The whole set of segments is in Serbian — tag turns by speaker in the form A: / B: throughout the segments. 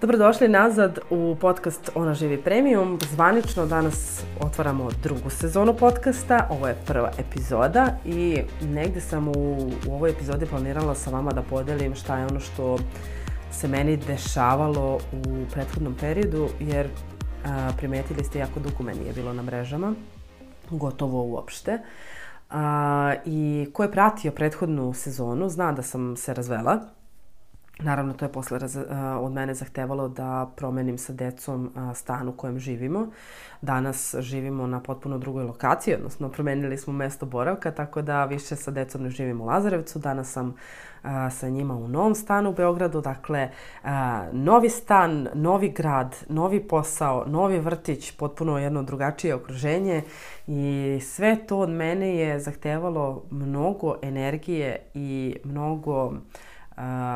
A: Dobrodošli nazad u podcast Ona živi premium. Zvanično danas otvaramo drugu sezonu podcasta. Ovo je prva epizoda i negde sam u, u ovoj epizodi planirala sa vama da podelim šta je ono što se meni dešavalo u prethodnom periodu, jer a, primetili ste jako dugo meni je bilo na mrežama, gotovo uopšte. A, I ko je pratio prethodnu sezonu zna da sam se razvela, Naravno, to je posle od mene zahtevalo da promenim sa decom stan u kojem živimo. Danas živimo na potpuno drugoj lokaciji, odnosno promenili smo mesto boravka, tako da više sa decom ne živim u Lazarevcu. Danas sam sa njima u novom stanu u Beogradu, dakle, novi stan, novi grad, novi posao, novi vrtić, potpuno jedno drugačije okruženje i sve to od mene je zahtevalo mnogo energije i mnogo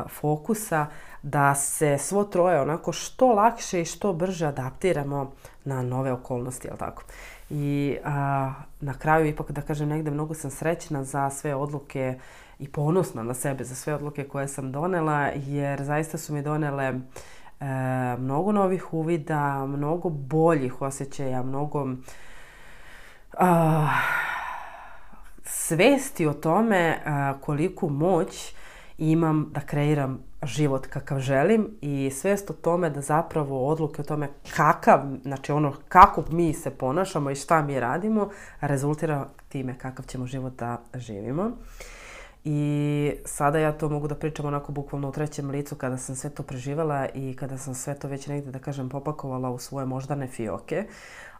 A: fokusa da se svo troje onako što lakše i što brže adaptiramo na nove okolnosti, jel tako? I a, na kraju ipak da kažem negde mnogo sam srećna za sve odluke i ponosna na sebe za sve odluke koje sam donela jer zaista su mi donele e, mnogo novih uvida, mnogo boljih osjećaja, mnogo a, svesti o tome a, koliku moć imam da kreiram život kakav želim i svest o tome da zapravo odluke o tome kakav, znači ono kako mi se ponašamo i šta mi radimo, rezultira time kakav ćemo život da živimo. I sada ja to mogu da pričam onako bukvalno u trećem licu kada sam sve to preživala i kada sam sve to već negde, da kažem, popakovala u svoje moždane fioke.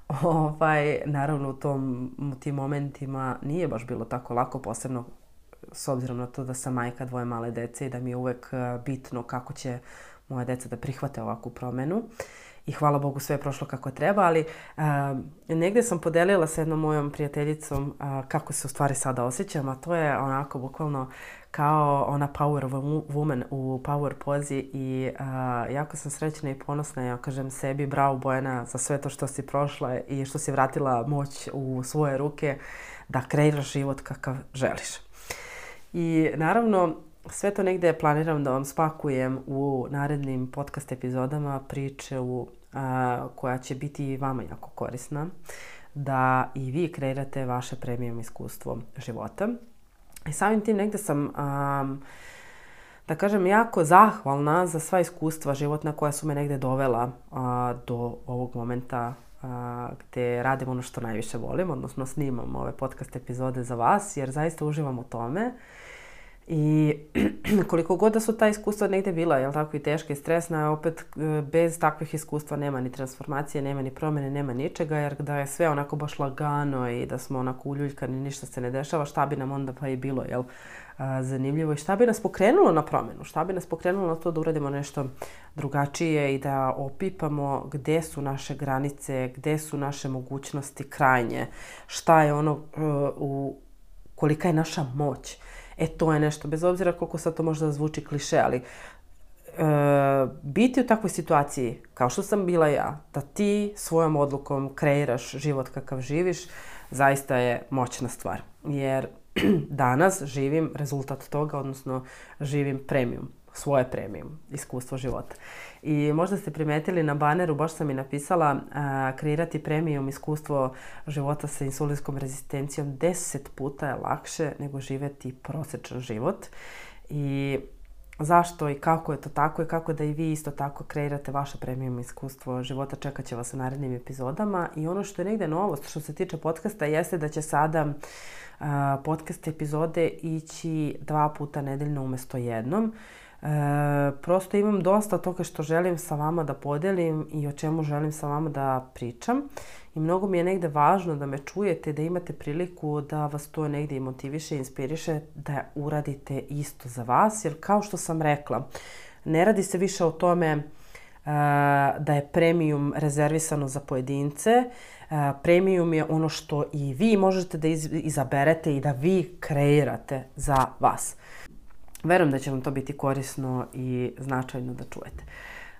A: Ovaj, naravno u, tom, u tim momentima nije baš bilo tako lako, posebno s obzirom na to da sam majka dvoje male dece i da mi je uvek e, bitno kako će moje deca da prihvate ovakvu promenu. I hvala Bogu sve je prošlo kako treba, ali a, e, negde sam podelila sa jednom mojom prijateljicom a, e, kako se u stvari sada osjećam, a to je onako bukvalno kao ona power woman u power pozi i a, jako sam srećna i ponosna. Ja kažem sebi bravo Bojana za sve to što si prošla i što si vratila moć u svoje ruke da kreiraš život kakav želiš. I naravno, sve to negde planiram da vam spakujem u narednim podcast epizodama priče u, a, koja će biti i vama jako korisna da i vi kreirate vaše premium iskustvo života. I samim tim negde sam, a, da kažem, jako zahvalna za sva iskustva životna koja su me negde dovela a, do ovog momenta a, gde radim ono što najviše volim, odnosno snimam ove podcast epizode za vas, jer zaista uživam u tome. I koliko god da su ta iskustva negde bila, jel tako, i teška i stresna, opet e, bez takvih iskustva nema ni transformacije, nema ni promene, nema ničega, jer da je sve onako baš lagano i da smo onako uljuljkani, ništa se ne dešava, šta bi nam onda pa i bilo, jel, zanimljivo. I šta bi nas pokrenulo na promenu, šta bi nas pokrenulo na to da uradimo nešto drugačije i da opipamo gde su naše granice, gde su naše mogućnosti krajnje, šta je ono uh, u kolika je naša moć E to je nešto, bez obzira koliko sad to možda zvuči kliše, ali e, biti u takvoj situaciji, kao što sam bila ja, da ti svojom odlukom kreiraš život kakav živiš, zaista je moćna stvar. Jer danas živim rezultat toga, odnosno živim premium, svoje premium, iskustvo života. I možda ste primetili na baneru, baš sam i napisala, a, kreirati premium iskustvo života sa insulinskom rezistencijom 10 puta je lakše nego živeti prosečan život. I zašto i kako je to tako i kako da i vi isto tako kreirate vaše premium iskustvo života čekat će vas u narednim epizodama i ono što je negde novost što se tiče podcasta jeste da će sada uh, podcast epizode ići dva puta nedeljno umesto jednom E, prosto imam dosta toga što želim sa vama da podelim i o čemu želim sa vama da pričam. I mnogo mi je negde važno da me čujete, da imate priliku da vas to negde i motiviše, inspiriše, da uradite isto za vas. Jer kao što sam rekla, ne radi se više o tome uh, da je premium rezervisano za pojedince. Uh, premium je ono što i vi možete da izaberete i da vi kreirate za vas. Verujem da će vam to biti korisno i značajno da čujete.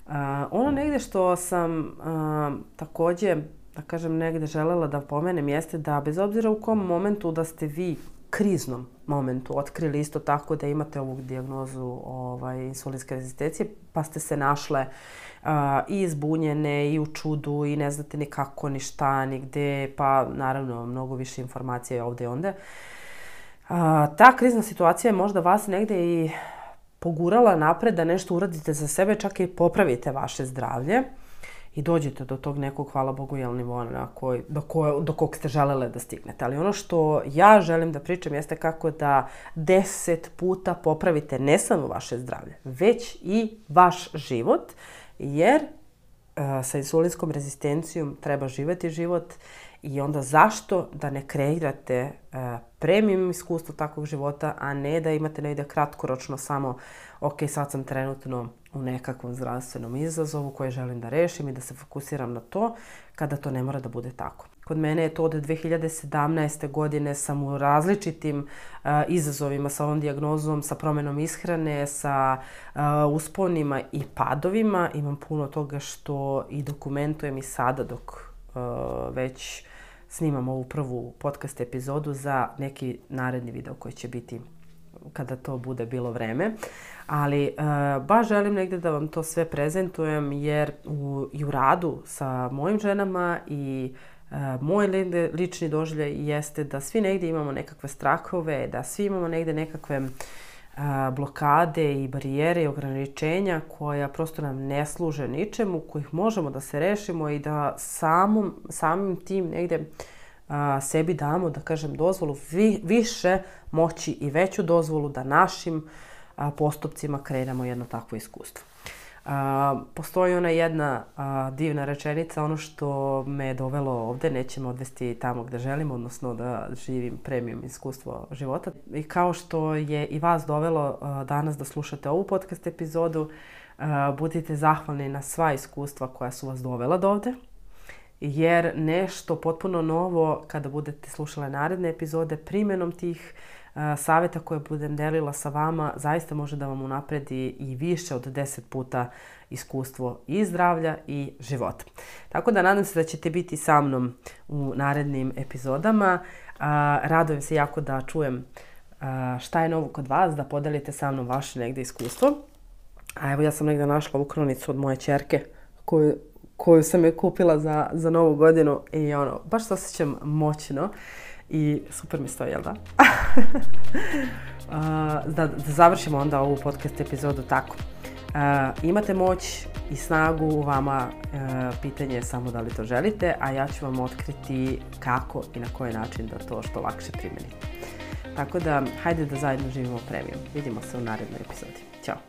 A: Uh, ono negde što sam uh, takođe, da kažem, negde želela da pomenem jeste da bez obzira u kom momentu da ste vi kriznom momentu otkrili isto tako da imate ovu dijagnozu ovaj, insulinske rezistencije, pa ste se našle uh, i izbunjene i u čudu i ne znate ni kako, ni šta, ni gde, pa naravno mnogo više informacija je ovde i onda. Uh, ta krizna situacija je možda vas negde i pogurala napred da nešto uradite za sebe, čak i popravite vaše zdravlje i dođete do tog nekog, hvala Bogu, jel nivoa na koj, do, ko, do kog ste želele da stignete. Ali ono što ja želim da pričam jeste kako da deset puta popravite ne samo vaše zdravlje, već i vaš život, jer sa insulinskom rezistencijom treba živeti život i onda zašto da ne kreirate uh, premium iskustvo takvog života, a ne da imate negde kratkoročno samo ok, sad sam trenutno u nekakvom zdravstvenom izazovu koje želim da rešim i da se fokusiram na to, kada to ne mora da bude tako. Kod mene je to od 2017. godine sam u različitim uh, izazovima sa ovom diagnozom, sa promenom ishrane, sa uh, usponima i padovima. Imam puno toga što i dokumentujem i sada dok uh, već snimam ovu prvu podcast epizodu za neki naredni video koji će biti kada to bude bilo vreme. Ali e, baš želim negde da vam to sve prezentujem jer u, i u radu sa mojim ženama i e, moj lični doživljaj jeste da svi negde imamo nekakve strahove, da svi imamo negde nekakve blokade i barijere i ograničenja koja prosto nam ne služe ničemu, kojih možemo da se rešimo i da samom, samim tim negde a, sebi damo, da kažem, dozvolu vi, više moći i veću dozvolu da našim a, postupcima krenemo jedno takvo iskustvo. A, postoji ona jedna a, divna rečenica, ono što me je dovelo ovde, nećemo odvesti tamo gde želim, odnosno da živim premium iskustvo života. I kao što je i vas dovelo a, danas da slušate ovu podcast epizodu, a, budite zahvalni na sva iskustva koja su vas dovela do ovde, jer nešto potpuno novo kada budete slušale naredne epizode primjenom tih uh, saveta koje budem delila sa vama zaista može da vam unapredi i više od 10 puta iskustvo i zdravlja i života. Tako da nadam se da ćete biti sa mnom u narednim epizodama. Uh, radujem se jako da čujem uh, šta je novo kod vas, da podelite sa mnom vaše negde iskustvo. A evo ja sam negde našla ovu kronicu od moje čerke koju koju sam je kupila za, za novu godinu i ono, baš se osjećam moćno i super mi stoji, jel da? da, da završimo onda ovu podcast epizodu tako. Uh, imate moć i snagu u vama, uh, pitanje je samo da li to želite, a ja ću vam otkriti kako i na koji način da to što lakše primenite. Tako da, hajde da zajedno živimo premium. Vidimo se u narednoj epizodi. Ćao!